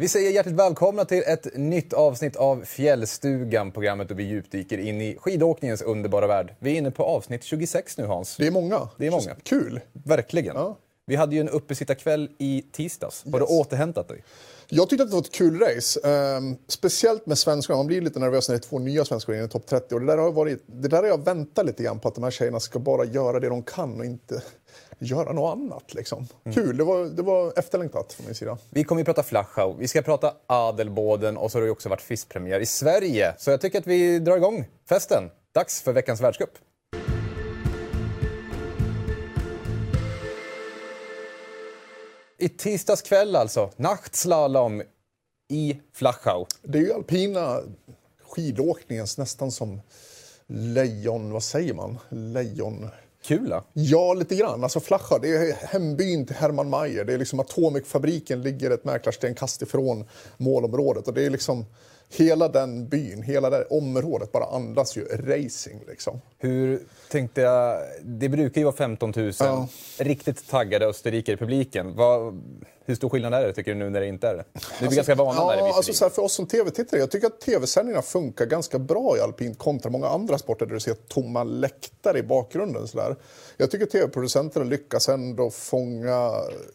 Vi säger hjärtligt välkomna till ett nytt avsnitt av Fjällstugan, programmet där vi djupdyker in i skidåkningens underbara värld. Vi är inne på avsnitt 26 nu Hans. Det är många. Det är många. Kul. Verkligen. Ja. Vi hade ju en uppesittarkväll i tisdags. Har du återhämtat dig? Jag tyckte att det var ett kul race. Ehm, speciellt med svenskarna. Man blir lite nervös när det är två nya svenskar in i topp 30. Och det, där har varit, det där har jag väntat lite grann på, att de här tjejerna ska bara göra det de kan och inte göra något annat. Liksom. Kul, det var, det var efterlängtat från min sida. Vi kommer ju prata Flachau, vi ska prata Adelboden och så har det ju också varit FIS-premiär i Sverige. Så jag tycker att vi drar igång festen. Dags för veckans världscup. I tisdags kväll alltså, Nachtslalom i Flachau. Det är ju alpina skidåkningens nästan som lejon, vad säger man? Lejon... Kula. Ja, lite grann. Alltså Flachau, det är hembyn till Hermann Mayer. Det är liksom Atomikfabriken ligger ett mäklarstenkast ifrån målområdet. Och det är liksom hela den byn, hela det området bara andas ju racing liksom. Hur tänkte jag, det brukar ju vara 15 000 Ja. riktigt taggade österrikare i publiken. Vad, hur stor skillnad är det tycker du nu när det inte är det? Nu är vi ganska vana ja, där alltså så här, för oss som tv-tittare, jag tycker att tv-sändningarna funkar ganska bra i alpint kontra många andra sporter där du ser tomma läktare i bakgrunden. Så där. Jag tycker tv-producenterna lyckas ändå fånga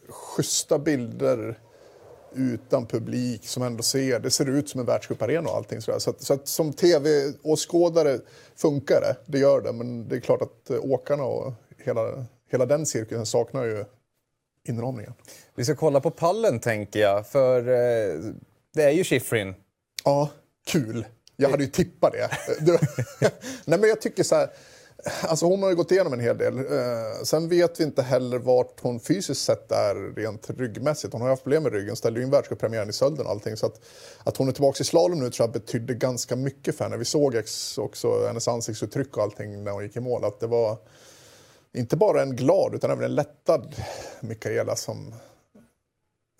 schyssta bilder utan publik som ändå ser, det ser ut som en världscuparena och allting sådär. Så, att, så att som tv-åskådare funkar det, det gör det. Men det är klart att eh, åkarna och hela, hela den cirkusen saknar ju inramningen. Vi ska kolla på pallen tänker jag, för eh, det är ju Schifrin. Ja, kul. Jag hade ju tippat det. Det- Nej, men jag tycker så här. Alltså hon har ju gått igenom en hel del. Eh, sen vet vi inte heller vart hon fysiskt sett är rent ryggmässigt. Hon har ju haft problem med ryggen, ställde ju in världscuppremiären i Sölden och allting. Så att, att hon är tillbaka i slalom nu tror jag betydde ganska mycket för henne. Vi såg också hennes ansiktsuttryck och allting när hon gick i mål. Att det var inte bara en glad utan även en lättad Mikaela som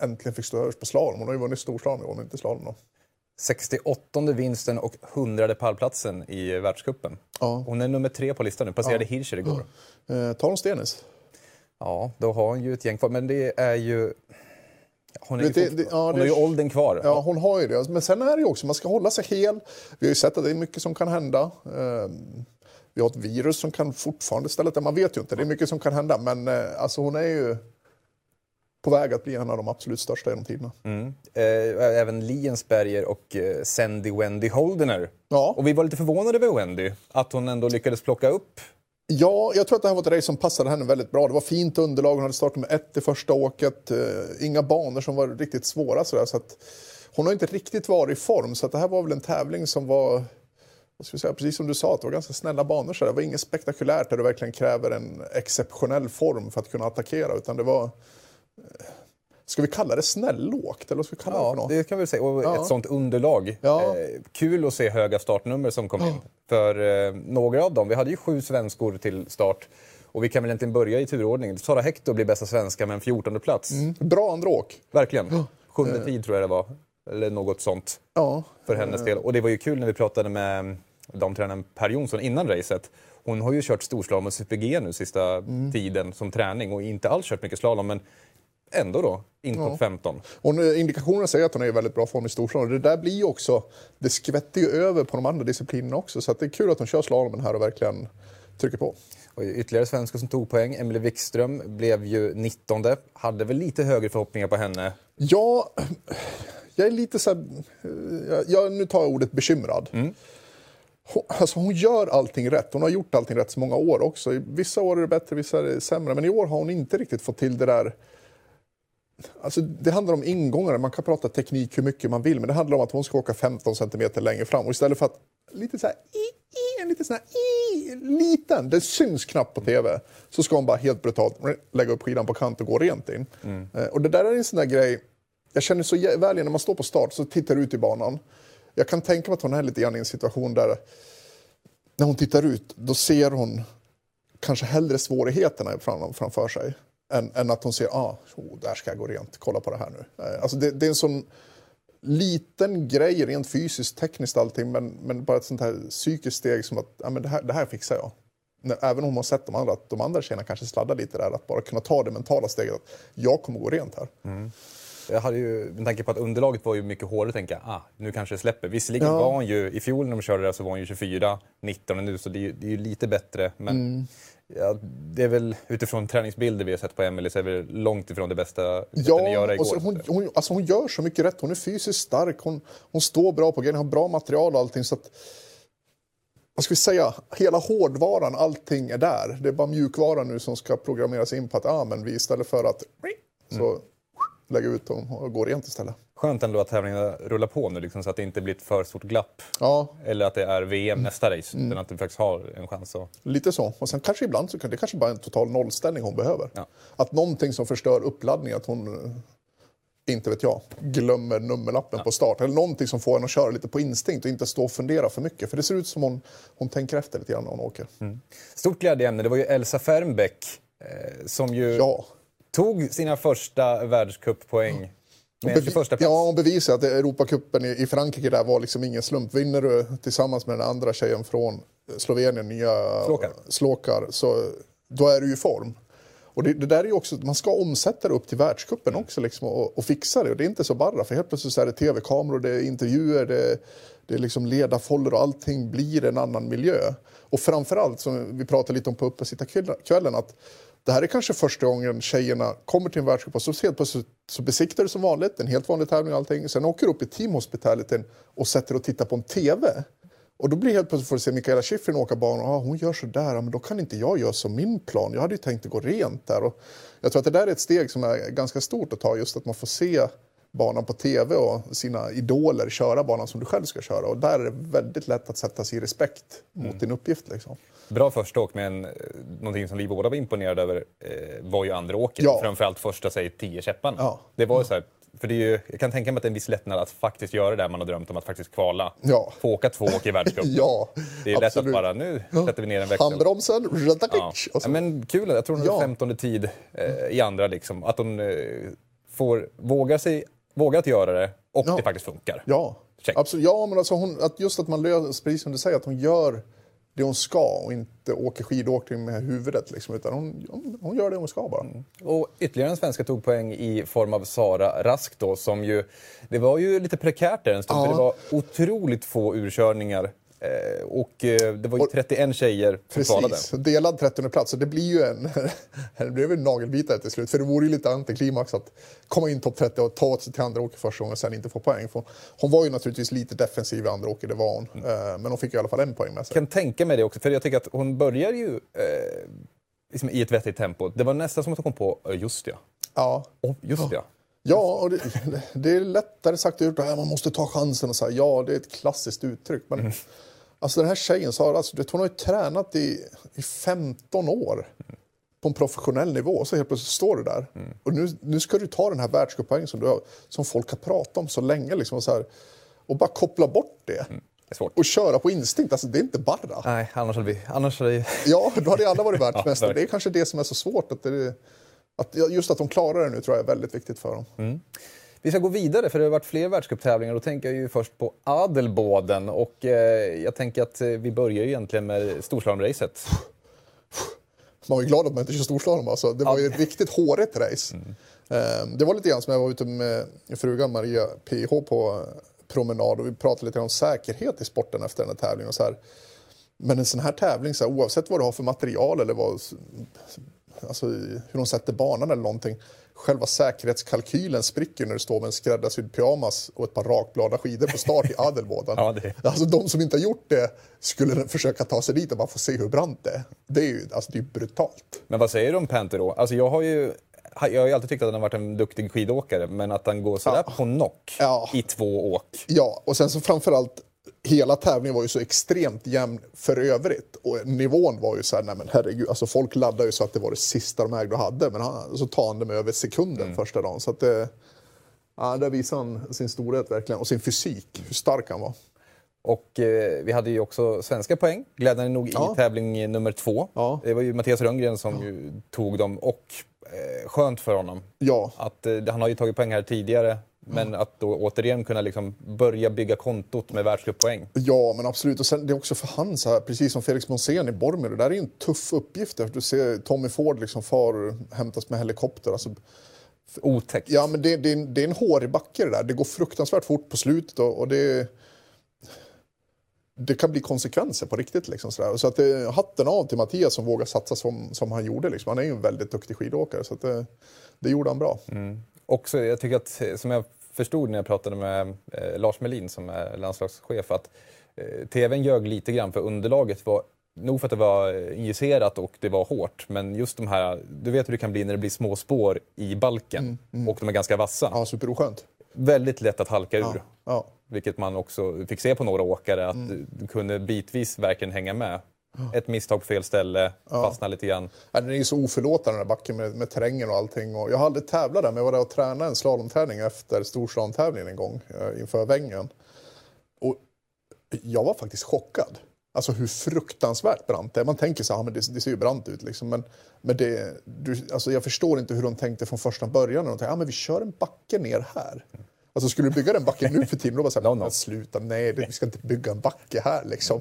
äntligen fick stå överst på slalom. Hon har ju vunnit storslalom i år, men inte slalom då. 68 vinsten och 100 pallplatsen i världscupen. Ja. Hon är nummer tre på listan nu, passerade Hirscher igår. Eh, tar hon Stenis? Ja, då har hon ju ett gäng kvar, men det är ju... Hon, är ju Det- det- ja, hon det- har ju åldern kvar. Ja, hon har ju det. Men sen är det ju också, man ska hålla sig hel. Vi har ju sett att det är mycket som kan hända. Eh, Vi har ett virus som kan fortfarande ställa till. Man vet ju inte, det är mycket som kan hända. Men eh, alltså hon är ju på väg att bli en av de absolut största genom tiderna. Mm. Eh, även Liensberger och eh, Sandy Wendy Holdener. Ja. Och vi var lite förvånade över Wendy, att hon ändå lyckades plocka upp Ja, jag tror att det här var ett race som passade henne väldigt bra. Det var fint underlag, hon hade startat med ett i första åket. Eh, inga banor som var riktigt svåra sådär. Så att hon har inte riktigt varit i form, så att det här var väl en tävling som var vi säga, precis som du sa, att det var ganska snälla banor. Så det var inget spektakulärt där du verkligen kräver en exceptionell form för att kunna attackera. Utan det var, ska vi kalla det snällåkt? Eller ska vi kalla det för Ja, något? det kan vi säga. Och Ja. ett sånt underlag. Ja. Eh, kul att se höga startnummer som kom in. För eh, några av dem, vi hade ju sju svenskor till start. Och vi kan väl egentligen börja i turordning. Sara Hector blir bästa svenska med en 14 plats. Bra andra åk. Verkligen. Sjunde tid tror jag det var. Eller något sånt. Ja. För hennes del. Och det var ju kul när vi pratade med damtränaren Per Jonsson innan racet. Hon har ju kört storslalom och super-G nu sista tiden som träning och inte alls kört mycket slalom. Men ändå då, in topp 15. Hon, eh, indikationerna säger att hon är i väldigt bra form i storslalom. Det där blir ju också, det skvätter ju över på de andra disciplinerna också. Så det är kul att hon kör slalomen här och verkligen trycker på. Och ytterligare svenskar som tog poäng. Emelie Wikström blev ju 19. Hade väl lite högre förhoppningar på henne. Ja, jag är lite så här, jag, nu tar jag ordet bekymrad. Hon, alltså hon gör allting rätt. Hon har gjort allting rätt så många år också. Vissa år är det bättre, vissa är det sämre. Men i år har hon inte riktigt fått till det där Alltså, det handlar om ingångar. Man kan prata teknik hur mycket man vill, men det handlar om att hon ska åka 15 centimeter längre fram. Och istället för att lite så här, i, i, en lite sån här, i, liten, det syns knappt på tv, så ska hon bara helt brutalt lägga upp skidan på kant och gå rent in. Eh, Och det där är en sån där grej, jag känner så väl när man står på start så tittar ut i banan. Jag kan tänka mig att hon är lite grann i en situation där när hon tittar ut, då ser hon kanske hellre svårigheterna fram, framför sig än, än att hon ser ah, oh, där ska jag gå rent, kolla på det här nu. Eh, Alltså det, det är en sån liten grej rent fysiskt, tekniskt allting, men, men bara ett sånt här psykiskt steg som att ja, men det, här, det här fixar jag. Även om man har sett de andra, att de andra tjejerna kanske sladdar lite där, att bara kunna ta det mentala steget att jag kommer gå rent här. Mm. Jag hade ju, med tanke på att underlaget var ju mycket hårdare, tänker jag, ah, nu kanske det släpper. Visserligen Ja. var hon ju, i fjol när de körde det så var hon ju 24, 19 nu, så det är ju, det är ju lite bättre. Men Mm. ja, det är väl utifrån träningsbilder vi har sett på Emelie så är det långt ifrån det bästa sättet att göra Ja, igår. och så hon, hon, alltså hon gör så mycket rätt. Hon är fysiskt stark, hon, hon står bra på grejen, har bra material och allting. Så att, vad ska vi säga? Hela hårdvaran, allting är där. Det är bara mjukvaran nu som ska programmeras in på att ah, men vi istället för att så lägga ut dem och gå rent istället. Skönt ändå att tävlingarna rullar på nu, liksom, så att det inte blir ett för stort glapp. Ja, Eller att det är VM nästa race, Mm. utan att du faktiskt har en chans att... lite så. Och sen kanske ibland så kan det kanske bara är en total nollställning hon behöver. Ja. Att någonting som förstör uppladdningen, att hon eh, inte vet jag, glömmer nummerlappen på start. Eller någonting som får henne att köra lite på instinkt och inte stå och fundera för mycket. För det ser ut som hon, hon tänker efter lite grann när hon åker. Stort glädjeämne, det var ju Elsa Fernbeck eh, som ju Ja. Tog sina första världscuppoäng med en 21 plats. Ja, hon bevisar att Europacupen i, i Frankrike där var liksom ingen slump. Vinner du tillsammans med den andra tjejen från Slovenien, nya Slåkar. Slåkar, så då är du i form. Och det, det där är ju också, man ska omsätta det upp till världscupen också liksom, och, och fixa det. Och det är inte så bara, för helt plötsligt så är det tv-kameror, det är intervjuer, det, det är liksom ledarfoller och allting blir en annan miljö. Och framförallt, som vi pratade lite om på uppesittarkvällen, att det här är kanske första gången tjejerna kommer till en världscup och så helt plötsligt så besiktar det som vanligt, en helt vanlig tävling och allting. Sen åker du upp i Team Hospitality och sätter och tittar på en TV. Och då blir helt plötsligt får du se Mikaela Shiffrin åka banan och ah, hon gör så där, men då kan inte jag göra som min plan. Jag hade ju tänkt att gå rent där. Och jag tror att det där är ett steg som är ganska stort att ta, just att man får se banan på TV och sina idoler köra banan som du själv ska köra. Och där är det väldigt lätt att sätta sig i respekt mot din uppgift. Liksom. Bra första åk, men eh, någonting som vi båda var imponerade över eh, var ju andra åket. Ja. Framförallt första, säg, tio käpparna. Ja. Det var ju så här, för det är ju, jag kan tänka mig att det är en viss lättnad att faktiskt göra det där man har drömt om, att faktiskt kvala. Ja. Få åka två åk i världscupen. Ja, det är lätt att absolut. bara, nu sätter vi ner en växel. Handbromsen, Ja. Ja, men kul, jag tror hon Ja. 15 tid eh, i andra. Liksom. Att hon eh, får våga, sig, våga att göra det och Ja. det faktiskt funkar. Ja, Check. absolut. Ja, men alltså hon, att just att man löser, precis som du säger, att hon gör det hon ska och inte åker skidåkning med huvudet. Liksom, utan hon, hon, gör det hon ska bara. Och ytterligare en svenska tog poäng i form av Sara Rask då, som ju... Det var ju lite prekärt där en stund, Ja. för det var otroligt få urkörningar. Eh, och eh, det var ju 31 tjejer som kvalade. Precis, delad 30 plats. Så det blir ju en, det blev en nagelbitare till slut. För det vore ju lite antiklimax att komma in topp 30 och ta sig till andra åker första gången och sen inte få poäng. För hon var ju naturligtvis lite defensiv i andra åker, det var hon. Mm. Eh, Men hon fick i alla fall en poäng med sig. Jag kan tänka mig det också, för jag tycker att hon börjar ju eh, liksom i ett vettigt tempo. Det var nästan som att hon kom på, "Ja, just ja, Ja, oh, just ja. Ja, och det, det är lättare sagt än gjort. att Man måste ta chansen och säga ja, det är ett klassiskt uttryck. Men Mm. alltså den här tjejen, Sara, alltså, du vet, hon har ju tränat i, i 15 år på en professionell nivå. Så helt plötsligt står du där. Mm. Och nu, nu ska du ta den här världscuppoängen som, du har- som folk har pratat om så länge. Liksom, och, så här, och bara koppla bort det. Svårt. Och köra på instinkt. Alltså, det är inte bara. Nej, annars hade vi... Annars hade. Ja, då hade alla varit världsmästare. verkligen. det är kanske det som är så svårt. Att det, att, just att de klarar det nu tror jag är väldigt viktigt för dem. Mm. Vi ska gå vidare, för det har varit fler världscuptävlingar. Då tänker jag ju först på Adelboden. Och eh, jag tänker att eh, vi börjar ju egentligen med storslalomracet. Man var ju glad att man inte kör storslalom. Alltså. Det var ju ett riktigt hårigt race. Eh, Det var lite grann som jag var ute med frugan Maria PH på eh, promenad och vi pratade lite om säkerhet i sporten efter den här tävlingen. Och så här. Men en sån här tävling, så här, oavsett vad du har för material eller vad, alltså, hur de sätter banan eller någonting. Själva säkerhetskalkylen spricker när du står med en skräddarsydd pyjamas och ett par rakblada skidor på start i Adelboden. Ja, det- Alltså de som inte har gjort det skulle försöka ta sig dit och bara få se hur brant det är. Det är ju alltså, det är brutalt. Men vad säger du om Panther då? Alltså jag har ju... Jag har ju alltid tyckt att han har varit en duktig skidåkare, men att han går sådär på knock Ja. i två åk. Ja, och sen så framförallt hela tävlingen var ju så extremt jämn för övrigt. Och nivån var ju så här, nej men herregud, alltså folk laddade ju så att det var det sista de ägde och hade. Men han, så tar han det med över sekunden första dagen. Så att det, ja, där visar han sin storhet verkligen. Och sin fysik, hur stark han var. Och eh, vi hade ju också svenska poäng, glädjande nog, Ja. i tävling nummer två. Ja. Det var ju Mattias Rönngren som ju tog dem och eh, skönt för honom. Ja, Att, eh, han har ju tagit poäng här tidigare, men att då återigen kunna liksom börja bygga kontot med världscuppoäng. Ja, men absolut. Och sen, det är också för han, så här, precis som Felix Monsén i Bormir, det där är ju en tuff uppgift. För du ser Tommy Ford liksom far hämtas med helikopter. Alltså, Otäckt. Ja, men det, det, är en- det är en hårig backe det där. Det går fruktansvärt fort på slutet och, och det, det kan bli konsekvenser på riktigt. Liksom, sådär. Så att det, hatten av till Mattias som vågar satsa som, som han gjorde. Liksom. Han är ju en väldigt duktig skidåkare så det, det gjorde han bra. Också, jag tycker att, eh, som jag förstod när jag pratade med eh, Lars Melin som är landslagschef, att eh, TVn ljög lite grann för underlaget var Nog för att det var eh, injicerat och det var hårt, men just de här, du vet hur det kan bli när det blir små spår i balken och de är ganska vassa. Ja, superoskönt. Väldigt lätt att halka ur. Ja. Vilket man också fick se på några åkare, att du kunde bitvis verkligen hänga med. Ett misstag på fel ställe, fastna lite grann. Ja, den är ju så oförlåtande den där backen med, med terrängen och allting. Och jag har aldrig tävlat där, men jag var där och tränade en slalomträning efter storslalomtävlingen en gång eh, inför Vängen. Och jag var faktiskt chockad. Alltså hur fruktansvärt brant det är. Man tänker så här, "Ja, men det, det ser ju brant ut liksom. Men, men det, du, alltså jag förstår inte hur de tänkte från första början. När de tänkte, ja men vi kör en backe ner här. Alltså skulle du bygga den backen nu för tiden, då var det så här, No, no. "Men sluta, nej, vi ska inte bygga en backe här liksom.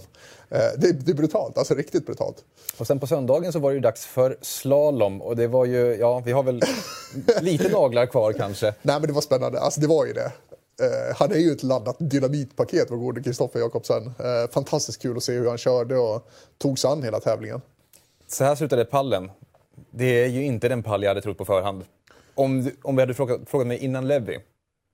Eh, det, det är brutalt, alltså riktigt brutalt. Och sen på söndagen så var det ju dags för slalom och det var ju, ja, vi har väl lite naglar kvar kanske. Nej men det var spännande, alltså det var ju det. Eh, han är ju ett laddat dynamitpaket, vår gode Kristoffer Jakobsen. Eh, fantastiskt kul att se hur han körde och tog sig an hela tävlingen. Så här slutade pallen. Det är ju inte den pall jag hade trott på förhand. Om, om vi hade frågat, frågat mig innan Levi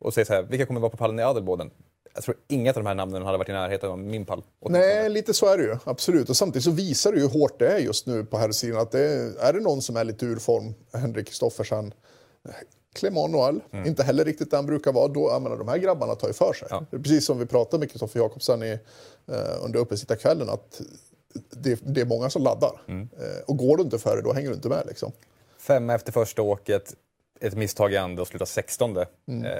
och säger så här, vilka kommer vara på pallen i Adelboden? Jag tror inget av de här namnen hade varit i närheten av min pall. Nej, lite så är det ju. Absolut. Och samtidigt så visar det ju hur hårt det är just nu på här sidan. Att det är, är det någon som är lite ur form, Henrik Kristoffersen, Clément Noël, inte heller riktigt där han brukar vara. Då, jag menar, de här grabbarna tar ju för sig. Ja. Det precis som vi pratade med Kristoffer Jakobsen i, eh, under uppesittarkvällen. Att det, det är många som laddar. Eh, och går du inte före, då hänger du inte med. Liksom. Femma efter första åket, ett misstag i andra och sluta 16. Eh,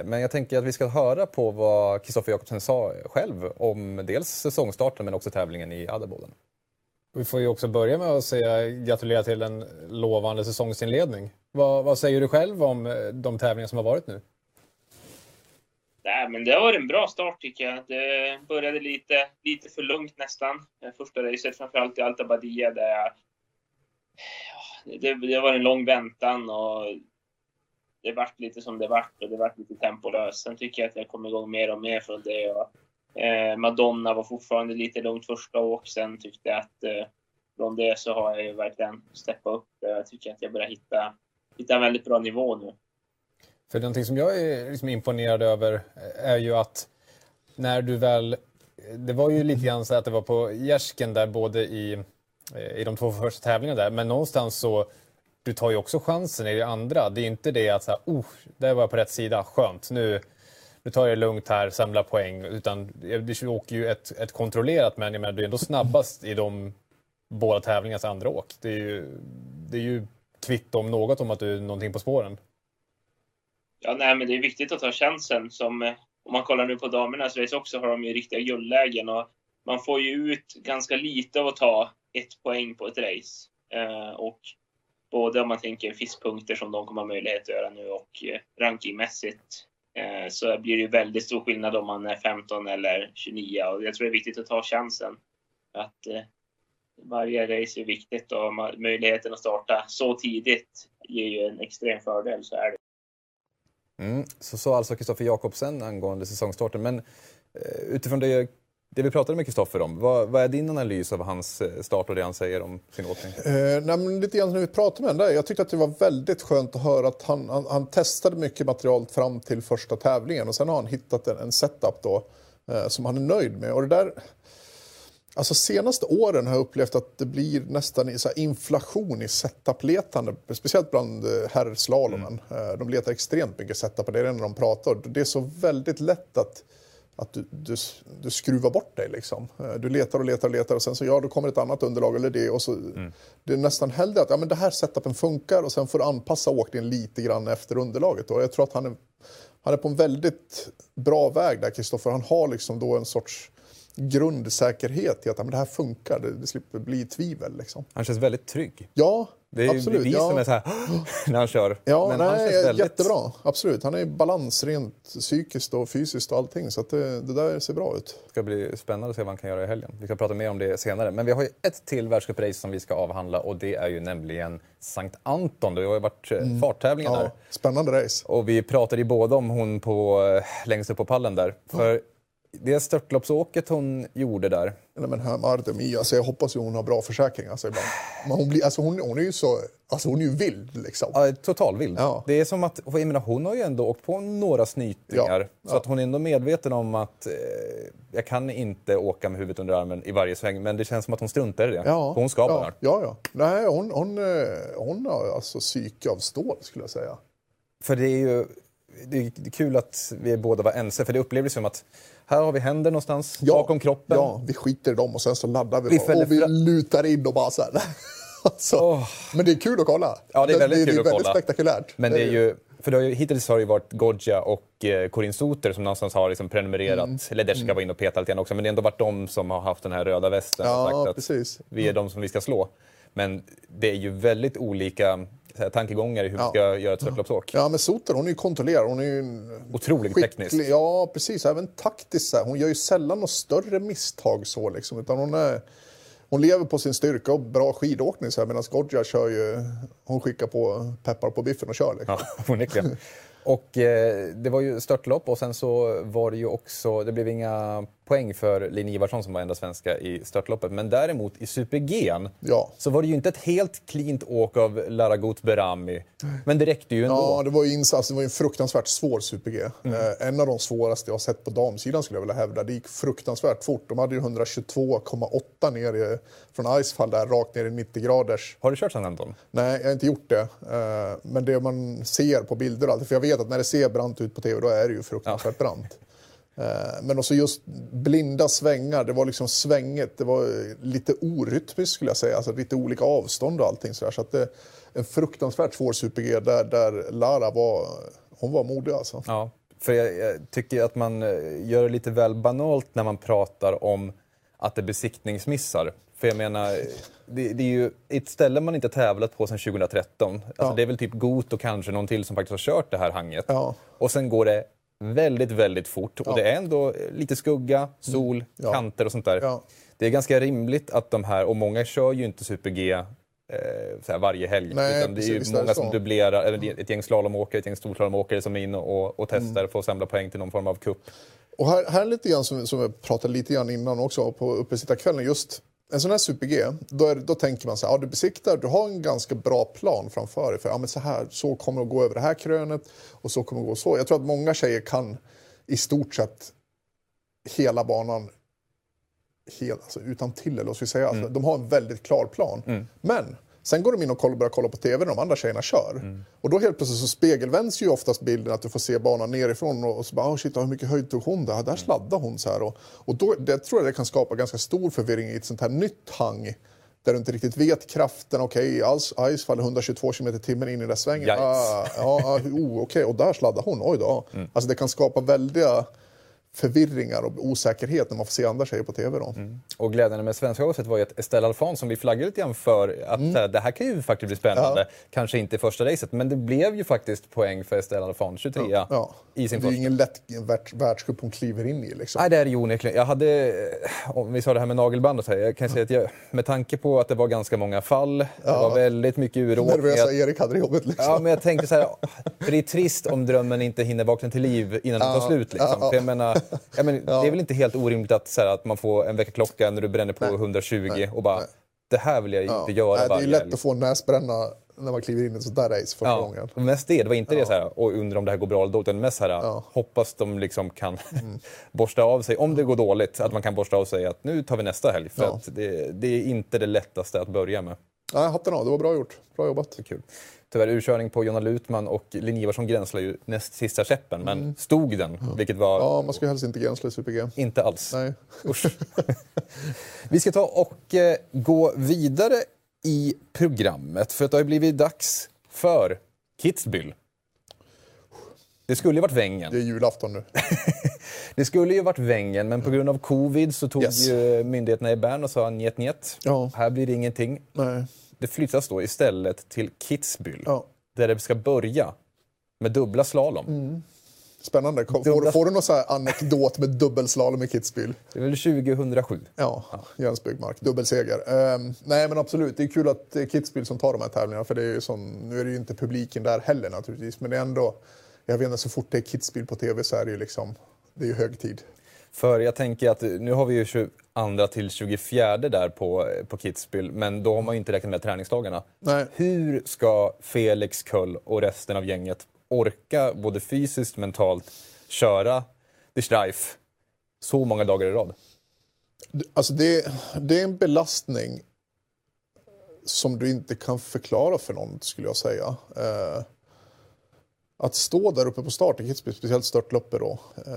Men jag tänker att vi ska höra på vad Kristoffer Jakobsen sa själv om dels säsongstarten men också tävlingen i Adelboden. Vi får ju också börja med att säga gratulera till en lovande säsongsinledning. Vad, vad säger du själv om eh, de tävlingar som har varit nu? Nej, men det har varit en bra start tycker jag. Det började lite, lite för lugnt nästan. Första racet, framförallt i Alta Badia, där jag... Ja, det, det var en lång väntan och det vart lite som det vart och det vart lite tempolöst. Sen tycker jag att jag kom igång mer och mer från det. Och, eh, Madonna var fortfarande lite lugnt första och Sen tyckte jag att eh, från det så har jag ju verkligen steppat upp. Jag tycker att jag börjar hitta, hitta en väldigt bra nivå nu. För någonting som jag är liksom imponerad över eh, är ju att när du väl... Det var ju lite grann så att det var på gärsken där både i, eh, i de två första tävlingarna där, men någonstans så du tar ju också chansen i det andra. Det är inte det att så här, oh, där var jag på rätt sida, skönt, nu, nu tar jag det lugnt här, samlar poäng. Utan du åker ju ett, ett kontrollerat, men jag menar, du är ändå snabbast i de båda tävlingarnas andra åk. Det är ju, det är ju kvitto om något om att du är någonting på spåren. Ja, nej, men det är viktigt att ta chansen. Som, eh, om man kollar nu på damernas race också har de ju riktiga guldlägen och man får ju ut ganska lite av att ta ett poäng på ett race. Eh, och både om man tänker fiskpunkter som de kommer ha möjlighet att göra nu och eh, rankingmässigt eh, så blir det ju väldigt stor skillnad om man är 15 eller 29 och jag tror det är viktigt att ta chansen. Att eh, varje race är viktigt och möjligheten att starta så tidigt ger ju en extrem fördel, så är det. Mm. Så sa alltså Kristoffer Jakobsen angående säsongstarten. Men utifrån det, det vi pratade med Kristoffer om, vad, vad är din analys av hans eh, start och det han säger om sin åkning? Eh, nej, lite grann när vi pratade med honom. Jag tyckte att det var väldigt skönt att höra att han, han, han testade mycket material fram till första tävlingen och sen har han hittat en, en setup då eh, som han är nöjd med. Och det där, alltså senaste åren har jag upplevt att det blir nästan så inflation i setup-letande, speciellt bland eh, herrslalomen. Eh, de letar extremt mycket setup det är det när de pratar. Det är så väldigt lätt att att du, du, du skruvar bort dig. Liksom. Eh, Du letar och letar och letar och sen så ja, då kommer ett annat underlag eller det. Och så, Det är nästan hellre att ja, men det här setupen funkar och sen får du anpassa åkningen lite grann efter underlaget. Och jag tror att han är, han är på en väldigt bra väg där, Kristoffer. Han har liksom då en sorts grundsäkerhet i att ja, men det här funkar, det, det slipper bli tvivel. Liksom. Han känns väldigt trygg. Ja, Det är ju Absolut, vi ja. som är så här när han kör. Ja, Men han nej, känns väldigt- jättebra. Absolut. Han är i balans rent psykiskt och fysiskt och allting. Så det, det där ser bra ut. Det ska bli spännande att se vad han kan göra i helgen. Vi ska prata mer om det senare. Men vi har ju ett till världscuprace som vi ska avhandla och det är ju nämligen Sankt Anton. Det har ju varit mm. farttävlingar där. Ja, spännande race. Och vi pratade ju båda om hon på, eh, längst upp på pallen där. För det störtloppsåket hon gjorde där, Nej, men här med Artemi, alltså jag hoppas ju hon har bra försäkring. Alltså, ibland. Men hon, blir, alltså, hon, hon är ju så... Alltså hon är ju vild liksom. ja, totalvild. Ja. Det är som att, jag menar, hon har ju ändå åkt på några snytingar. Ja, Så att hon är ändå medveten om att eh, jag kan inte åka med huvudet under armen i varje sväng. Men det känns som att hon struntar i det. Ja, Hon ska ja, bara. Ja, ja. Nej, hon, hon, eh, hon har alltså psyke av stål skulle jag säga. För det är ju det är kul att vi båda var ense, för det upplevdes som att här har vi händer någonstans bakom kroppen. Ja, vi skiter i dem och sen så laddar vi, Vi bara, och vi lutar in och bara så här. alltså, Åh. Men det är kul att kolla. Ja, det är väldigt det, kul det är att väldigt kolla. spektakulärt. Men det är ju, för det har ju, hittills har det ju varit Godja och eh, Corinne Soter som någonstans har liksom prenumererat. Mm. Ledecka var inne och petade lite grann också, men det har ändå varit de som har haft den här röda västen och Ja, sagt att precis. vi är de som vi ska slå. Men det är ju väldigt olika här, tankegångar i hur Ja. vi ska göra ett störtloppsåk. Ja, men Soter hon är ju kontrollerad. Hon är ju Otroligt skicklig- tekniskt. Ja, precis. Även taktiskt. Så här. Hon gör ju sällan några större misstag så liksom. Utan hon, är, hon lever på sin styrka och bra skidåkning. Så här, medan Godja kör ju... Hon skickar på peppar på biffen och kör liksom. Ja, onekligen. Och eh, det var ju störtlopp och sen så var det ju också, det blev inga poäng för Linn Ivarsson som var enda svenska i störtloppet. Men däremot i Super-G Ja. så var det ju inte ett helt cleant åk av Laragut Berami. Men det räckte ju ändå. Ja, det var ju insats, det var en fruktansvärt svår Super-G. Mm. Eh, en av de svåraste jag har sett på damsidan skulle jag vilja hävda. Det gick fruktansvärt fort. De hade ju 122,8 ner i, från Icefall där rakt ner i 90 graders. Har du kört Sankt Anton? Nej, jag har inte gjort det. Eh, men det man ser på bilder och allt, för jag vet att när det ser brant ut på tv då är det ju fruktansvärt brant. Eh, Men också just blinda svängar, det var liksom svänget, det var lite orytmiskt skulle jag säga, alltså lite olika avstånd och allting sådär. Så att det, en fruktansvärt svår Super-G där, där Lara var, hon var modig alltså. Ja. För jag, jag tycker att man eh, gör det lite väl banalt när man pratar om att det är besiktningsmissar. För jag menar, det, det är ju ett ställe man inte tävlat på sedan 2013. Alltså Ja. Det är väl typ Got och kanske någon till som faktiskt har kört det här hanget. Ja. Och sen går det väldigt, väldigt fort. Och Ja. det är ändå lite skugga, sol, Ja. kanter och sånt där. Ja. Det är ganska rimligt att de här, och många kör ju inte Super-G eh, varje helg. Nej, utan det är ju precis, många som dubblerar, eller ett gäng slalomåkare, ett gäng storslalomåkare som är inne och, och Mm. testar för att samla poäng till någon form av kupp. Och här, här är lite grann som, som jag pratade lite grann innan också på uppesittarkvällen. Just en sån här Super-G, då, är, då tänker man så här, ja, du besiktar, du har en ganska bra plan framför dig. För ja, men så här, så kommer det att gå över det här krönet och så kommer det att gå så. Jag tror att många tjejer kan i stort sett hela banan hel, alltså, utan till eller vad ska vi säga. Alltså, De har en väldigt klar plan. Men sen går de in och kollar, börjar kolla på tv när de andra tjejerna kör. Och då helt plötsligt så spegelvänds ju oftast bilden att du får se banan nerifrån och, och så bara, oh shit, hur mycket höjd tog hon där? Där sladdade hon så här. Och, och då, det tror jag det kan skapa ganska stor förvirring i ett sånt här nytt hang. Där du inte riktigt vet kraften. Okej, okay, Ice faller 122 km timmen in i den svängen. Ah, ja, ah, oh, okej, och där sladdade hon. Oj då. Alltså det kan skapa väldiga förvirringar och osäkerhet när man får se andra tjejer på tv. Då. Och glädjande med svenska åset var ju att Estelle Alfons, som vi flaggade lite grann för, att Mm. här, det här kan ju faktiskt bli spännande. Kanske inte i första racet, men det blev ju faktiskt poäng för Estelle Alfons, 23 Ja. i sin det är ju första. ingen lätt världs, världscup hon kliver in i. Liksom. Nej, det är det ju onekligen. Jag hade, eh, om vi sa det här med nagelband och så här, jag kan säga att jag, med tanke på att det var ganska många fall, det var väldigt mycket uråkning. Nervösa Erik hade det jobbigt. Liksom. Ja, men jag tänkte så här, för det är trist om drömmen inte hinner vakna till liv innan den tar slut. Liksom. ja, ja. För jag menar, jag menar, Det är väl inte helt orimligt att, så här, att man får en väckarklocka när du bränner på 120 och bara, det här vill jag Ja. inte göra Nej, det är ju lätt helg. att få näsbränna när man kliver in i ett sånt där race första Ja, gången. mest det. Det var inte det så här, och undrar om det här går bra eller dåligt. Utan mest så här, Ja. Mm. hoppas de liksom kan borsta av sig, om det går dåligt, att man kan borsta av sig att nu tar vi nästa helg. För Ja. att det, det är inte det lättaste att börja med. Nej, hatten av, det var bra gjort. Bra jobbat. Kul. Tyvärr urkörning på Jonna Lutman och Linn Ivarsson gränslar ju näst sista käppen, men stod den, vilket var Mm. Ja, man ska helst inte gränsla i Super-G. inte alls. Nej. Usch. Vi ska ta och eh, gå vidare i programmet, för att det har ju blivit dags för Kitzbühel. Det skulle ju varit Vängen. Det är julafton nu. Det skulle ju varit Vängen, men på grund av covid så tog Yes. myndigheterna i Bern och sa njet njet. Ja. Här blir det ingenting. Nej. Det flyttas då istället till Kitzbühel. Ja. Där det ska börja med dubbla slalom. Mm. Spännande. Får, Dubbla- får du någon så anekdot med dubbelslalom i Kitzbühel? Det är väl 2007. Ja, Jens Byggmark. Dubbelseger. Ehm, nej men absolut, det är kul att det är Kitzbühel som tar de här tävlingarna. För det är sån, nu är det ju inte publiken där heller naturligtvis. Men det är ändå, jag vet inte, så fort det är Kitzbühel på tv så är det ju liksom, det är ju hög tid. För jag tänker att nu har vi ju 22 till 24 där på, på Kitzbühel, men då har man ju inte räknat med träningsdagarna. Nej. Hur ska Felix Kull och resten av gänget orka, både fysiskt mentalt, köra The Streif så många dagar i rad? Alltså det, det är en belastning som du inte kan förklara för någon, skulle jag säga. Eh, att stå där uppe på start Kitzbühel, speciellt störtloppet då. Eh,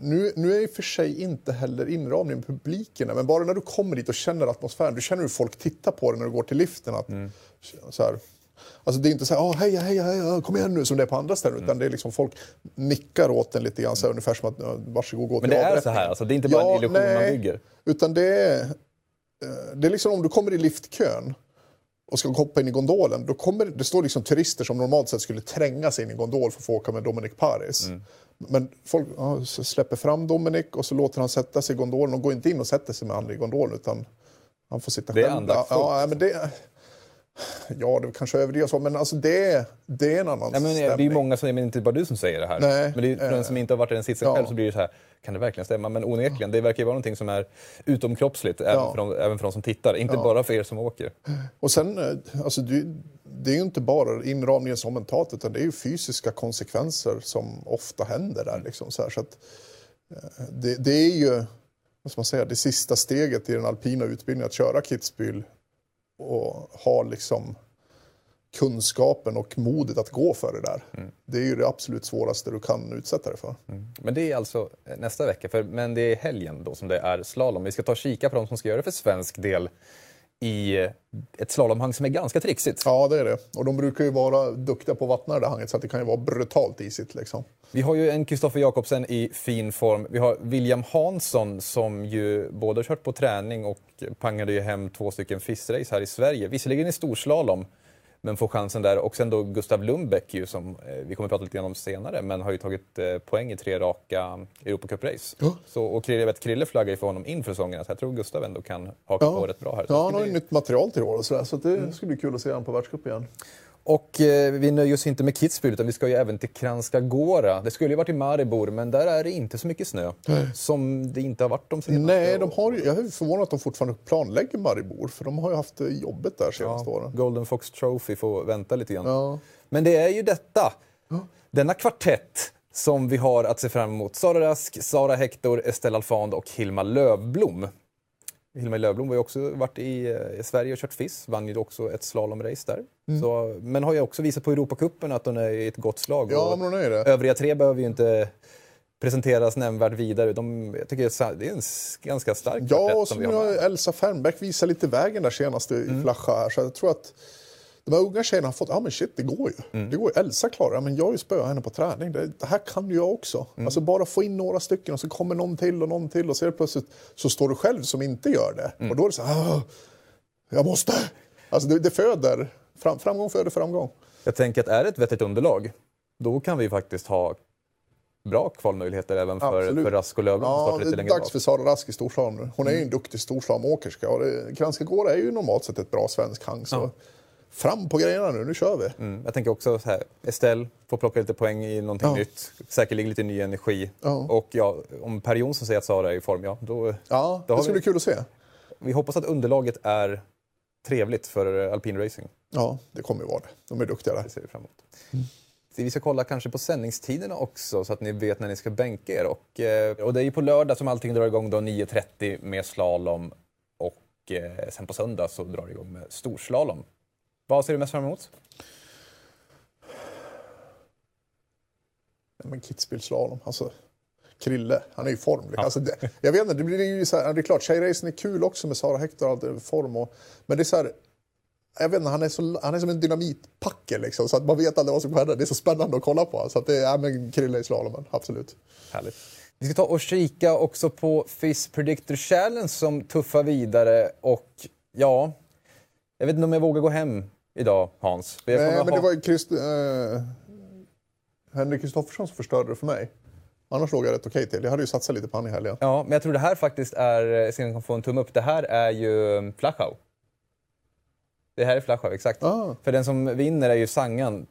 nu, nu är i och för sig inte heller inramningen med publiken men bara när du kommer dit och känner atmosfären, du känner hur folk tittar på dig när du går till liften. Att, så här, alltså det är inte så här, oh, heja, heja, heja, kom igen nu, som det är på andra ställen, utan det är liksom folk nickar åt en lite grann, så här, ungefär som att "Ja, varsågod, gå Men till det är så avrättningen." här, alltså, det är inte bara en illusion man nej, bygger. Utan det är, eh, det är liksom om du kommer i liftkön och ska hoppa in i gondolen, då kommer det står liksom turister som normalt sett skulle tränga sig in i gondol för att få åka med Dominic Paris. Mm. Men folk ja, släpper fram Dominic och så låter han sätta sig i gondolen och går inte in och sätter sig med andra i gondolen utan han får sitta Det är själv. andaktsfullt. Ja, ja, men det, ja, det kanske överdrivs så, men alltså det, det är en annan Nej, men det är ju stämning. många som, men inte bara du som säger det här. Nej, men det är, för den som inte har varit i den sitsen ja. själv så blir det så här, kan det verkligen stämma? Men onekligen, det verkar ju vara någonting som är utomkroppsligt, även, Ja. för de, även för de som tittar. Inte bara för er som åker. Och sen, eh, alltså det, det är ju inte bara inramningen som mentat utan det är ju fysiska konsekvenser som ofta händer där. Liksom, så här, så att, eh, det, det är ju vad ska man säga, det sista steget i den alpina utbildningen att köra Kitzbühel och ha liksom kunskapen och modet att gå för det där. Det är ju det absolut svåraste du kan utsätta dig för. Men det är alltså eh, nästa vecka, för, men det är helgen då som det är slalom. Vi ska ta och kika på de som ska göra det för svensk del i ett slalomhang som är ganska trixigt. Ja, det är det. Och de brukar ju vara duktiga på att vattna det där hanget så att det kan ju vara brutalt isigt liksom. Vi har ju en Kristoffer Jakobsen i fin form. Vi har William Hansson som ju både kört på träning och pangade ju hem två stycken FIS-race här i Sverige. Visserligen i storslalom, men får chansen där. Och sen då Gustav Lundbäck ju som eh, vi kommer att prata lite grann om senare, men har ju tagit eh, poäng i tre raka Europacup-race. Ja. Så, och Krille, Krille flaggar ju för honom inför säsongen, så jag tror Gustav ändå kan haka på rätt bra här. Så Ja, han har ju nytt material till år och sådär, så det skulle bli kul att se honom på världscup igen. Och eh, vi nöjer oss inte med Kitzbühel utan vi ska ju även till Kranjska Gora. Det skulle ju varit i Maribor men där är det inte så mycket snö. Som det inte har varit de senaste Nej, de har ju, jag är förvånad att de fortfarande planlägger Maribor, för de har ju haft det jobbet där senaste Ja, åren. Golden Fox Trophy får vänta lite grann. Ja. Men det är ju detta, denna kvartett som vi har att se fram emot. Sara Rask, Sara Hector, Estelle Alfand och Hilma Lövblom. Hilma Lövblom har ju också varit i eh, Sverige och kört FIS, vann ju också ett slalomrace där. Mm. Så, men har ju också visat på Europacupen att hon är i ett gott slag. Ja, men hon är det. Övriga tre behöver ju inte presenteras nämnvärt vidare. De, jag tycker det är en ganska stark Ja, och som vi har. Elsa Fernbäck visat lite vägen där senast i Mm. Flasha här, så jag tror att de här unga tjejerna har fått, ja men shit det går ju. Mm. Det går ju. Elsa klarar det, men jag har ju spöat henne på träning. Det, det här kan ju jag också. Mm. Alltså bara få in några stycken och så kommer någon till och någon till och så är det plötsligt så står du själv som inte gör det. Mm. Och då är det så här, "Ah, jag måste. Alltså det, det föder, fram, framgång föder framgång. Jag tänker att är det ett vettigt underlag, då kan vi faktiskt ha bra kvalmöjligheter även för, Absolut. för Rask och som Ja, det är dags bak. för Sara Rask i storslalom nu. Hon är ju en duktig storslalomåkerska och Kranjska Gårda är ju normalt sett ett bra svensk hang. Så fram på grejerna nu, nu kör vi. Mm. Jag tänker också så här, Estelle får plocka lite poäng i någonting Ja. nytt. Säkerligen lite ny energi. Ja. Och ja, om Per Jonsson säger att Sara är i form, ja då... Ja, Då det vi- bli kul att se. Vi hoppas att underlaget är trevligt för alpin racing. Ja, det kommer ju vara det. De är duktiga där. Det ser vi fram emot. Så Vi ska kolla kanske på sändningstiderna också så att ni vet när ni ska bänka er. Och, eh, och det är ju på lördag som allting drar igång då 9.30 med slalom och eh, sen på söndag så drar det igång med storslalom. Vad ser du mest fram emot? Men Kitzbühel slalom, alltså. Krille, han är i form. liksom. Alltså det, jag vet inte, det blir ju så här, det är klart, tjejracen är kul också med Sara Hector och allt i form. Och, men det är så här, jag vet inte, han är, så, han är som en dynamitpacke liksom, så att man vet aldrig vad som kommer hända. Det är så spännande att kolla på. Så att det är, ja, men Krille i slalomen, absolut. Härligt. Vi ska ta och kika också på FIS Predictor Challenge som tuffar vidare och ja, Jag vet inte om jag vågar gå hem idag, Hans. Nej, men det ha- var ju Christ, eh, Henrik Kristoffersson som förstörde det för mig. Annars låg jag rätt okej till. Jag hade ju satsat lite på han i helgen. Ja, men jag tror det här faktiskt är, jag ska få en tumme upp, det här är ju um, Flachau. Det här är Flachau, exakt. Ah. För den som vinner är ju Sangan.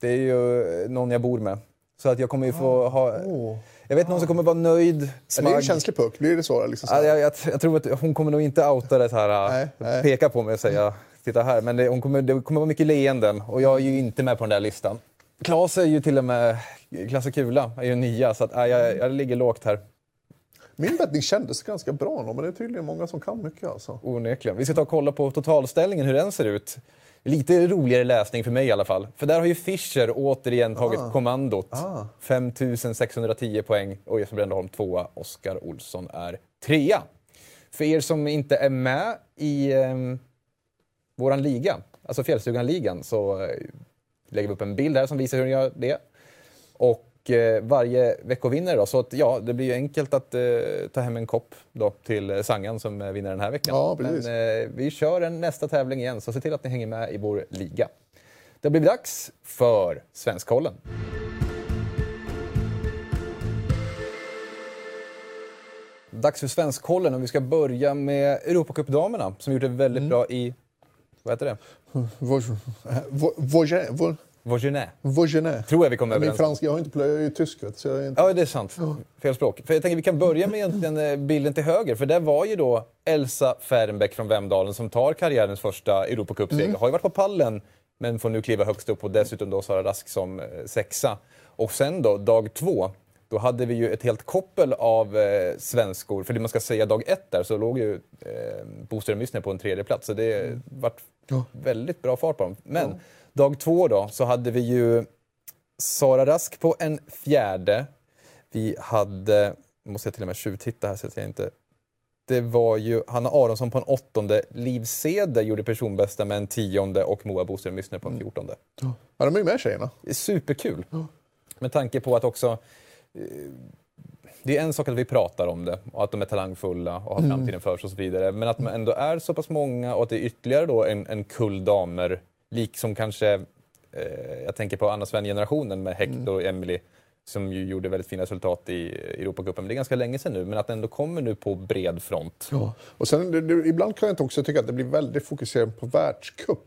Det är ju eh, någon jag bor med. Så att jag kommer ju få ha... Åh. Jag vet någon som kommer vara nöjd, Ja, det är en känslig puck. Blir det så? Liksom så Ja, jag, jag, jag tror att hon kommer nog inte outa det här, Nej, äh, nej. peka på mig och säga titta här. Men det, hon kommer, det kommer vara mycket leenden och jag är ju inte med på den där listan. Klas är ju till och med, Klasse Kula är ju nia så att, äh, jag, jag ligger lågt här. Min bettning kändes ganska bra nog, men det är tydligen många som kan mycket alltså. Onekligen. Vi ska ta och kolla på totalställningen, hur den ser ut. Lite roligare läsning för mig i alla fall. För där har ju Fischer återigen tagit kommandot. Ah. 5610 poäng och Jesper Brännholm tvåa. Oskar Olsson är trea. För er som inte är med i våran liga, alltså Fjällstugan-ligan, så eh, lägger vi upp en bild här som visar hur ni gör det. Och eh, varje veckovinnare då, så att, ja, det blir ju enkelt att eh, ta hem en kopp då till eh, Sangan som eh, vinner den här veckan. Ja, precis. Men eh, vi kör en nästa tävling igen, så se till att ni hänger med i vår liga. Det blivit dags för Svenskkollen. Dags för Svenskkollen och vi ska börja med Europacupdamerna som gjort det väldigt Mm. bra i, vad heter det? Vogenet. Vogenet. Tror jag vi kommer Min överens om. franska, jag har inte plöjt, jag är ju tysk vet, så jag inte... Ja, det är sant. Fel språk. För jag tänker vi kan börja med egentligen eh, bilden till höger. För där var ju då Elsa Fernbeck från Vemdalen som tar karriärens första Europacupseger. Mm. Har ju varit på pallen, men får nu kliva högst upp och dessutom då Sara Rask som eh, sexa. Och sen då, dag två, då hade vi ju ett helt koppel av eh, svenskor. För det man ska säga, dag ett där så låg ju eh, Boström Müssner på en tredje plats. Så det vart väldigt bra fart på dem. Men dag två då så hade vi ju Sara Rask på en fjärde. Vi hade, måste jag till och med tjuvtitta här så att jag inte... Det var ju Hanna Aronsson på en åttonde, Liv Ceder gjorde personbästa med en tionde och Moa Boström Lyssner på en fjortonde. Ja, de är ju med tjejerna. Superkul. Med tanke på att också... Det är en sak att vi pratar om det och att de är talangfulla och har framtiden för sig och så vidare. Men att man ändå är så pass många och att det är ytterligare då en, en kull damer, liksom kanske, eh, jag tänker på Anna Sven-generationen med Hector och Emily som ju gjorde väldigt fina resultat i Europacupen. Men det är ganska länge sedan nu, men att det ändå kommer nu på bred front. Ja. Och sen, det, det, ibland kan jag inte också tycka att det blir väldigt fokuserat på världscup.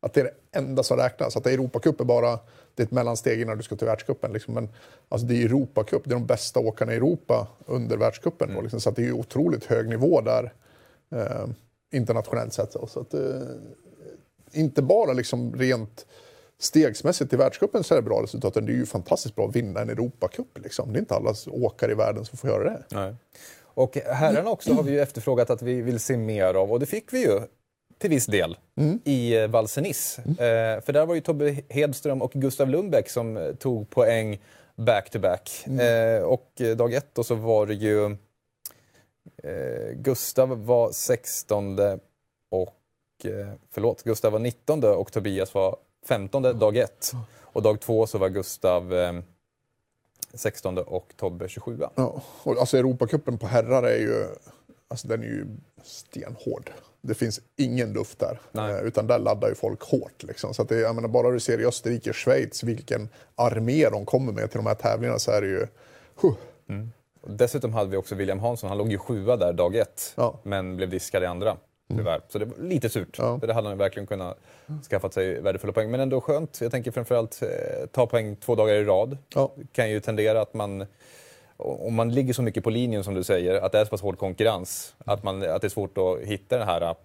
Att det är det enda som räknas. Att Europacup är bara det är ett mellansteg innan du ska till världscupen. Liksom. Men alltså, det är Europacup, det är de bästa åkarna i Europa under världscupen. Då, liksom. Så det är otroligt hög nivå där eh, internationellt sett. Så att, eh, inte bara liksom rent stegsmässigt i världscupen så är det bra resultat. Det är ju fantastiskt bra att vinna en Europacup. Liksom. Det är inte alla åkare i världen som får göra det. Nej. Och herrarna också har vi ju efterfrågat att vi vill se mer av och det fick vi ju till viss del i eh, Valsenis. Eh, för där var ju Tobbe Hedström och Gustav Lundbäck som eh, tog poäng back-to-back. Eh, och eh, dag ett då så var det ju eh, Gustav var 16 och eh, förlåt, Gustav var 19 och Tobias var 15 dag ett. Och dag två så var Gustav eh, 16 och Tobbe 27. Ja, och alltså Europacupen på herrar är ju, alltså den är ju stenhård. Det finns ingen luft där, Nej. eh, utan där laddar ju folk hårt. Liksom. Så att det, jag menar, bara du ser i Österrike, Schweiz, vilken armé de kommer med till de här tävlingarna så är det ju... Huh. Och Dessutom hade vi också William Hansson, han låg ju sjua där dag ett, Ja. men blev diskad i andra. Tyvärr. Så det var lite surt. Ja. För det hade han verkligen kunnat skaffat sig värdefulla poäng. Men ändå skönt. Jag tänker framförallt eh, ta poäng två dagar i rad. Ja. Det kan ju tendera att man, om man ligger så mycket på linjen som du säger, att det är så pass hård konkurrens, att, man, att det är svårt att hitta den här, vad är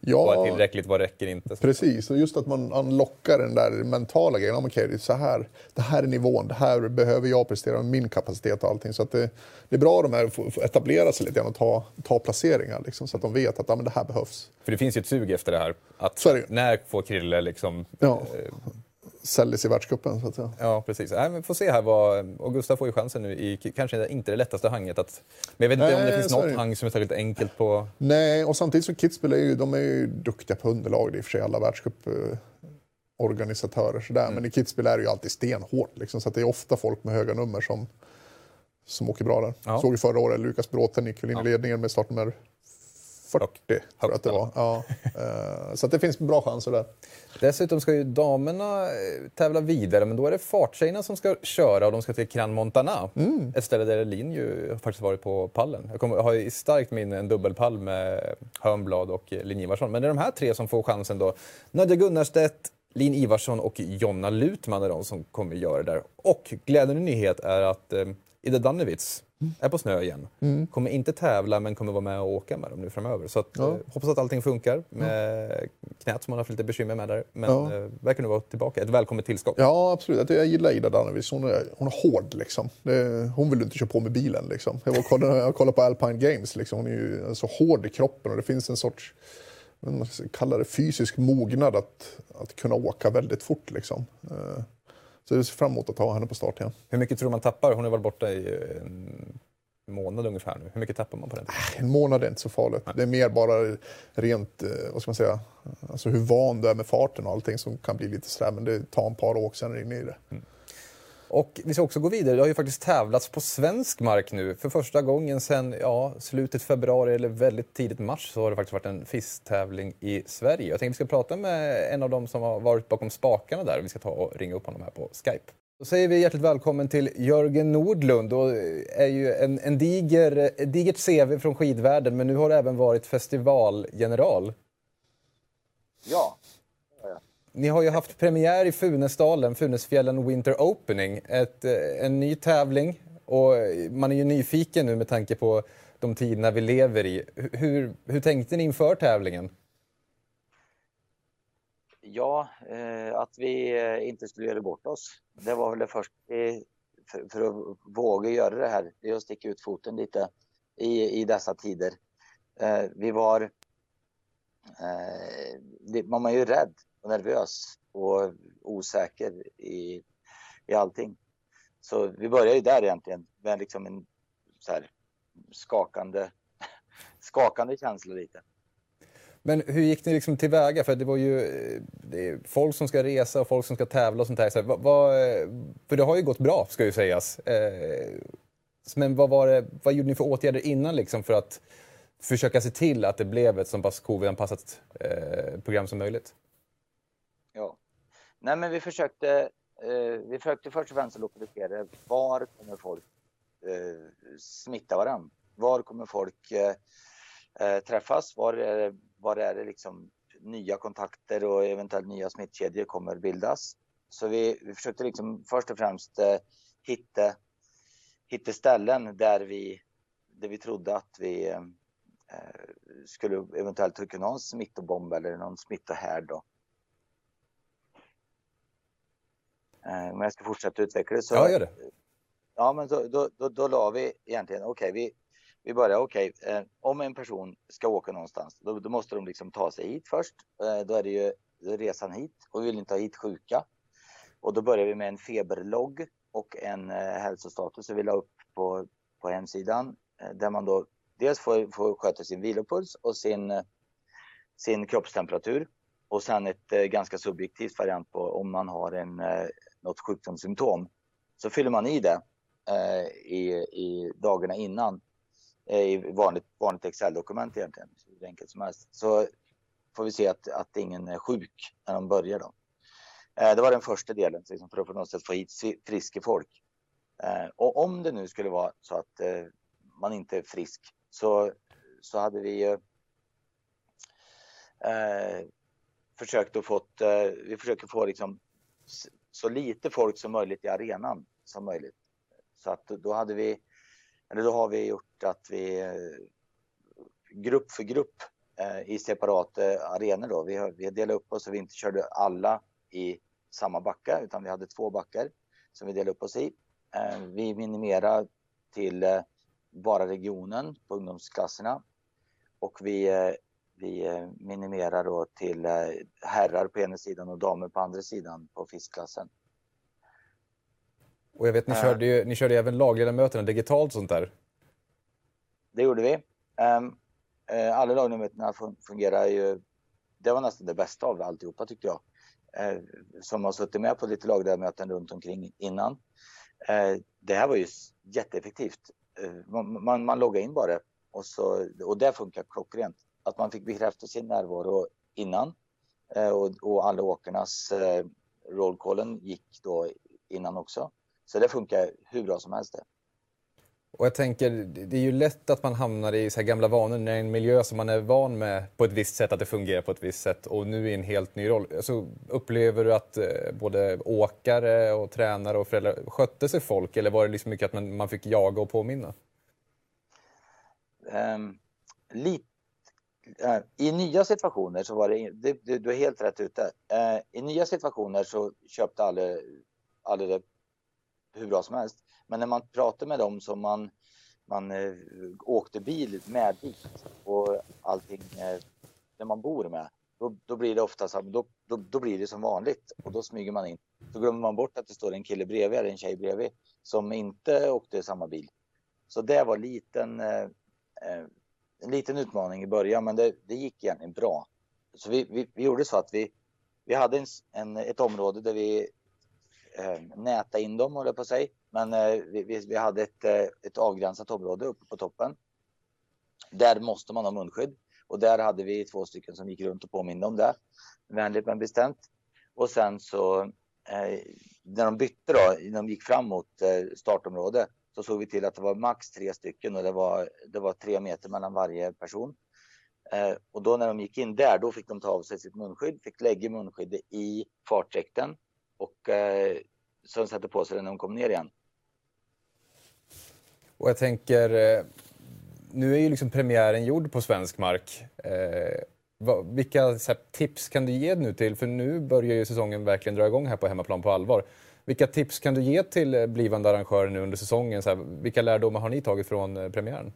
Ja, tillräckligt, vad räcker inte? precis. Och just att man unlockar den där mentala grejen. Ja, okej, det, är så här, det här är nivån, det här behöver jag prestera med min kapacitet och allting. Så att det, det är bra de här att etablera sig lite grann och ta, ta placeringar. Liksom, så att de vet att ja, men det här behövs. För det finns ju ett sug efter det här. Att det när får Krille liksom Ja. Säljs i världscupen. Ja, precis. Nej, men får se här vad... Och Gustav får ju chansen nu i kanske inte det lättaste hanget. Att, men jag vet inte om det Nej, finns något hang som är särskilt enkelt på... Nej, och samtidigt så Kitzbühel är ju, de är ju duktiga på underlag. Det är i och för sig alla världscup-organisatörer. sådär. Mm. Men i Kitzbühel är det ju alltid stenhårt. Liksom, så det är ofta folk med höga nummer som, som åker bra där. Ja. Såg ju förra året, Lukas Bråten gick väl in i ledningen med startnummer 40 tror jag att det var. Ja. Eh, så det finns bra chanser där. Dessutom ska ju damerna eh, tävla vidare, men då är det farttjejerna som ska köra och de ska till Crans Montana. Mm. Ett ställe där Elin ju faktiskt varit på pallen. Jag, kommer, jag har i starkt minne en dubbelpall med Hörnblad och Linn Ivarsson. Men det är de här tre som får chansen då. Nadja Gunnarstedt, Lin Ivarsson och Jonna Lutman är de som kommer göra det där. Och glädjande nyhet är att eh, Ida Dannewitz är på snö igen. Mm. Kommer inte tävla men kommer vara med och åka med dem nu framöver. Så att, ja. eh, hoppas att allting funkar med knät som hon har haft lite bekymmer med där. Men ja. eh, verkar nu vara tillbaka. Ett välkommet tillskott. Ja absolut. Jag gillar Ida Dannewitz. Hon är, hon är hård liksom. Det, hon vill inte köra på med bilen liksom. Jag, var kollade, jag kollade på Alpine Games liksom. Hon är ju så hård i kroppen och det finns en sorts man kallar det fysisk mognad att, att kunna åka väldigt fort liksom. Eh, så jag ser fram emot att ha henne på start igen. Hur mycket tror man tappar? Hon har varit borta i en månad ungefär nu. Hur mycket tappar man på den? En månad är inte så farligt. Nej. Det är mer bara rent, eh, vad ska man säga, alltså hur van du är med farten och allting som kan bli lite sådär. Men det tar en par år sen in i det. Mm. Och vi ska också gå vidare. Det har ju faktiskt tävlats på svensk mark nu. För första gången sedan ja, slutet februari eller väldigt tidigt mars så har det faktiskt varit en FIS-tävling i Sverige. Jag tänkte vi ska prata med en av dem som har varit bakom spakarna där. Vi ska ta och ringa upp honom här på Skype. Då säger vi hjärtligt välkommen till Jörgen Nordlund. och är ju en, en diger, ett digert CV från skidvärlden men nu har du även varit festivalgeneral. Ja, ni har ju haft premiär i Funäsdalen, Funäsfjällen Winter Opening. Ett, eh, en ny tävling och man är ju nyfiken nu med tanke på de tiderna vi lever i. Hur, hur tänkte ni inför tävlingen? Ja, eh, att vi eh, inte skulle göra bort oss. Det var väl det första för, för, att våga göra det här. Det är att sticka ut foten lite i, i dessa tider. Eh, vi var... Eh, det, man var ju rädd och nervös och osäker i, i allting. Så vi börjar ju där egentligen med liksom en så här skakande, skakande känsla lite. Men hur gick ni liksom tillväga? För det var ju det folk som ska resa och folk som ska tävla och sånt där. Så vad, vad, för det har ju gått bra, ska ju sägas. Eh, men vad, var det, vad gjorde ni för åtgärder innan liksom för att försöka se till att det blev ett så pass covid-anpassat eh, program som möjligt? Nej, men vi försökte, eh, vi försökte först och främst lokalisera var kommer folk eh, smitta varandra? Var kommer folk eh, eh träffas? Var är, var är det liksom nya kontakter och eventuellt nya smittkedjor kommer bildas? Så vi, vi försökte liksom först och främst eh, hitta, hitta ställen där vi, där vi trodde att vi eh, skulle eventuellt kunna ha en smittobomb eller någon smittohärd. Då. Eh, om jag ska fortsätta utveckla det så... Ja, gör det. Ja, men då, då, då, då la vi egentligen, okej, okay, vi, vi börjar, okej, okay, eh, om en person ska åka någonstans, då, då, måste de liksom ta sig hit först. Eh, då är det ju resan hit och vi vill inte ha hit sjuka. Och då börjar vi med en feberlogg och en eh, hälsostatus som vi la upp på, på hemsidan eh, där man då dels får, får sköta sin vilopuls och sin, eh, sin kroppstemperatur och sen ett eh, ganska subjektivt variant på om man har en, något sjukdomssymptom. Så fyller man i det eh, i, i dagarna innan eh, i vanligt, vanligt Excel-dokument egentligen, hur enkelt som helst. Så får vi se att, att ingen är sjuk när de börjar då. Eh, det var den första delen, liksom för att på något sätt få hit friska folk. Eh, och om det nu skulle vara så att eh, man inte är frisk så, så hade vi eh, försökt att fått, eh, vi försöker få liksom så lite folk som möjligt i arenan som möjligt. Så att då hade vi, eller då har vi gjort att vi eh, grupp för grupp eh, i separata arenor då. Vi, vi delade upp oss så vi inte körde alla i samma backa utan vi hade två backar som vi delade upp oss i. Eh, vi minimerade till eh, bara regionen på ungdomsklasserna och vi vi eh, minimerar då till eh, herrar på ena sidan och damer på andra sidan på fiskklassen. Och jag vet, ni körde ju ni körde även lagledamöterna digitalt sånt där? Det gjorde vi. Ehm, eh, alla lagledamöterna fungerar ju... Det var nästan det bästa av alltihopa tyckte jag. Som har suttit med på lite lagledamöten runt omkring innan. Det här var ju jätteeffektivt. Man, man, man loggar in bara och, så, och det funkar klockrent. Att man fick bekräfta sin närvaro innan eh, och, och alla åkarnas eh, rollcallen gick då innan också. Så det funkar hur bra som helst det. Och jag tänker, det är ju lätt att man hamnar i så gamla vanor när en miljö som man är van med på ett visst sätt, att det fungerar på ett visst sätt och nu i en helt ny roll. Alltså, upplever du att eh, både åkare och tränare och föräldrar skötte sig folk eller var det liksom mycket att man, man fick jaga och påminna? Um, lite, Eh, I nya situationer så var det, du, du, du är helt rätt ute. Eh, I nya situationer så köpte alla, alla det hur bra som helst. Men när man pratar med dem som man, man eh, åkte bil med dit och allting, eh, där man bor med, då, då blir det ofta så, då, då, då, blir det som vanligt och då smyger man in. Då glömmer man bort att det står en kille bredvid eller en tjej bredvid som inte åkte samma bil. Så det var liten, eh, eh, en liten utmaning i början, men det, det gick egentligen bra. Så vi, vi, vi gjorde så att vi, vi hade en, en, ett område där vi eh, nätade in dem, håller jag på att säga. Men eh, vi, vi, hade ett, eh, ett avgränsat område uppe på toppen. Där måste man ha munskydd och där hade vi två stycken som gick runt och påminde om det. Vänligt men bestämt. Och sen så eh, när de bytte då, när de gick fram mot eh, startområdet så såg vi till att det var max tre stycken och det var, det var tre meter mellan varje person. Eh, och då när de gick in där, då fick de ta av sig sitt munskydd, fick lägga munskyddet i fartdräkten och eh, sen sätter på sig den när de kom ner igen. Och jag tänker, eh, nu är ju liksom premiären gjord på svensk mark. Eh, Va, vilka här, tips kan du ge nu till, för nu börjar ju säsongen verkligen dra igång här på hemmaplan på allvar. Vilka tips kan du ge till eh, blivande arrangörer nu under säsongen? Så här, vilka lärdomar har ni tagit från eh, premiären?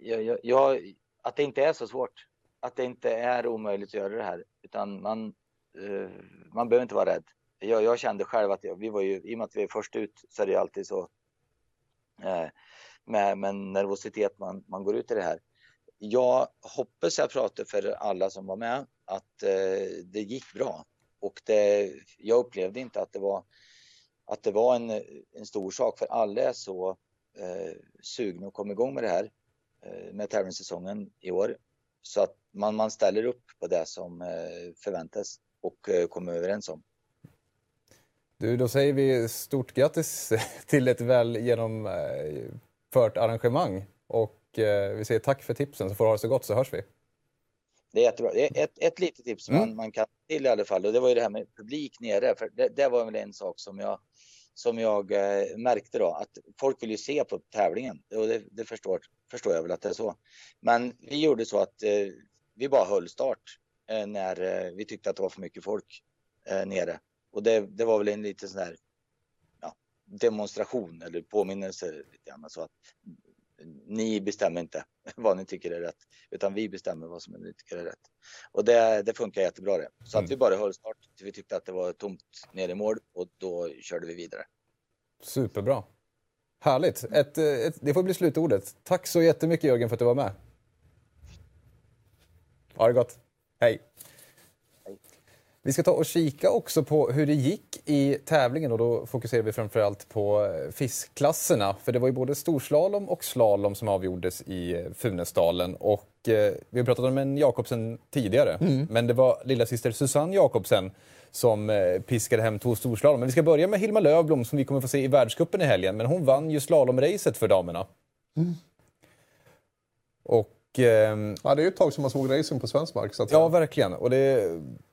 Jag, jag, att det inte är så svårt. Att det inte är omöjligt att göra det här. Utan man, uh, man behöver inte vara rädd jag, jag kände själv att jag, vi var ju, i och med att vi är först ut så är det alltid så uh, med, med nervositet man, man går ut i det här. Jag hoppas jag pratar för alla som var med att eh, det gick bra och det, jag upplevde inte att det var att det var en, en stor sak för alla är så eh, sugna att komma igång med det här eh, med tävlingssäsongen i år så att man, man ställer upp på det som eh, förväntas och eh, kommer överens om. Du, då säger vi stort grattis till ett väl genomfört arrangemang. Och vi säger tack för tipsen, så får du ha det så gott så hörs vi. Det är jättebra. Ett, ett litet tips mm. man, man kan till i alla fall och det var ju det här med publik nere. För det, det var väl en sak som jag, som jag eh, märkte då att folk vill ju se på tävlingen och det, det förstår, förstår jag väl att det är så. Men vi gjorde så att eh, vi bara höll start eh, när eh, vi tyckte att det var för mycket folk eh, nere. Och det, det var väl en liten sån här demonstration eller påminnelse lite grann. Så att ni bestämmer inte vad ni tycker är rätt, utan vi bestämmer vad som ni tycker är rätt. Och det, det funkar jättebra det. Så mm. att vi bara höll start till vi tyckte att det var tomt nere i mål och då körde vi vidare. Superbra. Härligt. Ett, ett, det får bli slutordet. Tack så jättemycket Jörgen för att du var med. Ha det gott. Hej. Vi ska ta och kika också på hur det gick i tävlingen och då fokuserar vi framförallt på eh, fiskklasserna. För det var ju både storslalom och slalom som avgjordes i eh, Funäsdalen. Och eh, vi har pratat om en Jakobsen tidigare, mm. men det var lilla syster Susanne Jakobsen som eh, piskade hem två storslalom. Men vi ska börja med Hilma Lövblom som vi kommer få se i världskuppen i helgen. Men hon vann ju slalomracet för damerna. Mm. Och, ehm, ja, det är ju ett tag som man såg racing på svensk mark. Så att ja, verkligen. Och det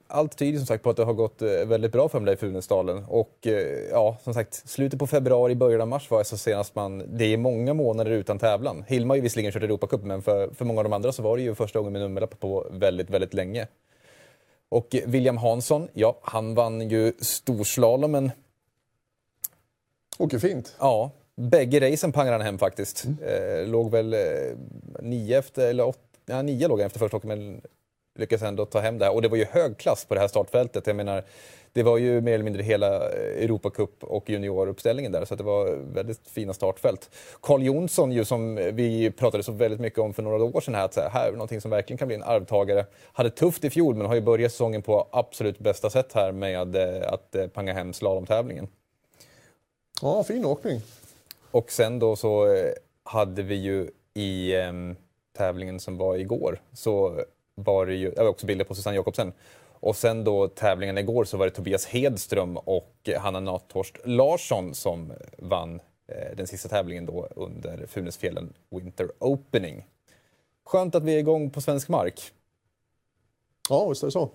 allt tyder som sagt på att det har gått eh, väldigt bra för i Funäsdalen. Och eh, ja, som sagt, slutet på februari, början av mars var så senast man... Det är många månader utan tävlan. Hilma har ju visserligen kört Europacup, men för, för många av de andra så var det ju första gången med nummerlapp på väldigt, väldigt länge. Och William Hansson, ja, han vann ju storslalomen. Åker fint. Ja, bägge racen pangade han hem faktiskt. Mm. Eh, låg väl eh, nio efter, eller åtta, ja, nio låg han efter första åket, men lyckades ändå ta hem det här. Och det var ju hög klass på det här startfältet. Jag menar, det var ju mer eller mindre hela Europacup och junioruppställningen där, så det var väldigt fina startfält. Carl Jonsson, ju, som vi pratade så väldigt mycket om för några år sedan, här, att här är någonting som verkligen kan bli en arvtagare. Hade tufft i fjol, men har ju börjat säsongen på absolut bästa sätt här med eh, att eh, panga hem slalomtävlingen. Ja, fin åkning. Och sen då så eh, hade vi ju i ehm, tävlingen som var igår så var det ju, det var också bilder på Susanne Jakobsen. Och sen då tävlingen igår så var det Tobias Hedström och Hanna Nathorst Larsson som vann eh, den sista tävlingen då under Funäsfjällen Winter Opening. Skönt att vi är igång på svensk mark. Ja, visst är det så.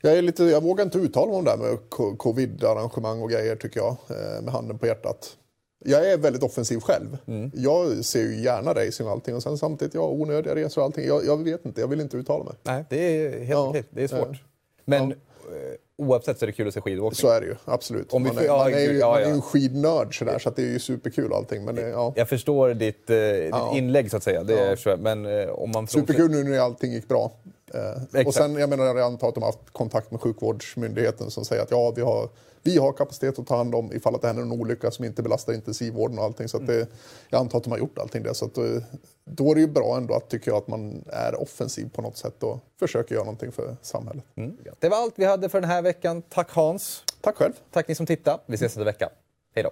Jag, är lite, jag vågar inte uttala mig om det här med covid-arrangemang och grejer tycker jag, eh, med handen på hjärtat. Jag är väldigt offensiv själv. Mm. Jag ser ju gärna racing och allting och sen samtidigt, ja, onödiga resor och allting. Jag, jag vet inte, jag vill inte uttala mig. Nej, det är helt ja. okej. Det är svårt. Men ja. Eh, oavsett så är det kul att se skidåkning. Så är det ju, absolut. Om vi, man, är, ja, man, är ju, ja, man är ju en skidnörd sådär, så att det är ju superkul allting. Men, ja. Jag förstår ditt, eh, ditt inlägg så att säga. Det är, men, eh, om man Superkul nu när allting gick bra. Eh, och sen, jag menar, jag antar att de har haft kontakt med sjukvårdsmyndigheten som säger att ja, vi har, vi har kapacitet att ta hand om ifall att det händer en olycka som inte belastar intensivvården och allting. Så att det, jag antar att de har gjort allting det. Så att, eh, då är det ju bra ändå att, tycker jag, att man är offensiv på något sätt och försöker göra någonting för samhället. Mm. Det var allt vi hade för den här veckan. Tack Hans. Tack själv. Tack ni som tittar. Vi ses nästa vecka. Hej då.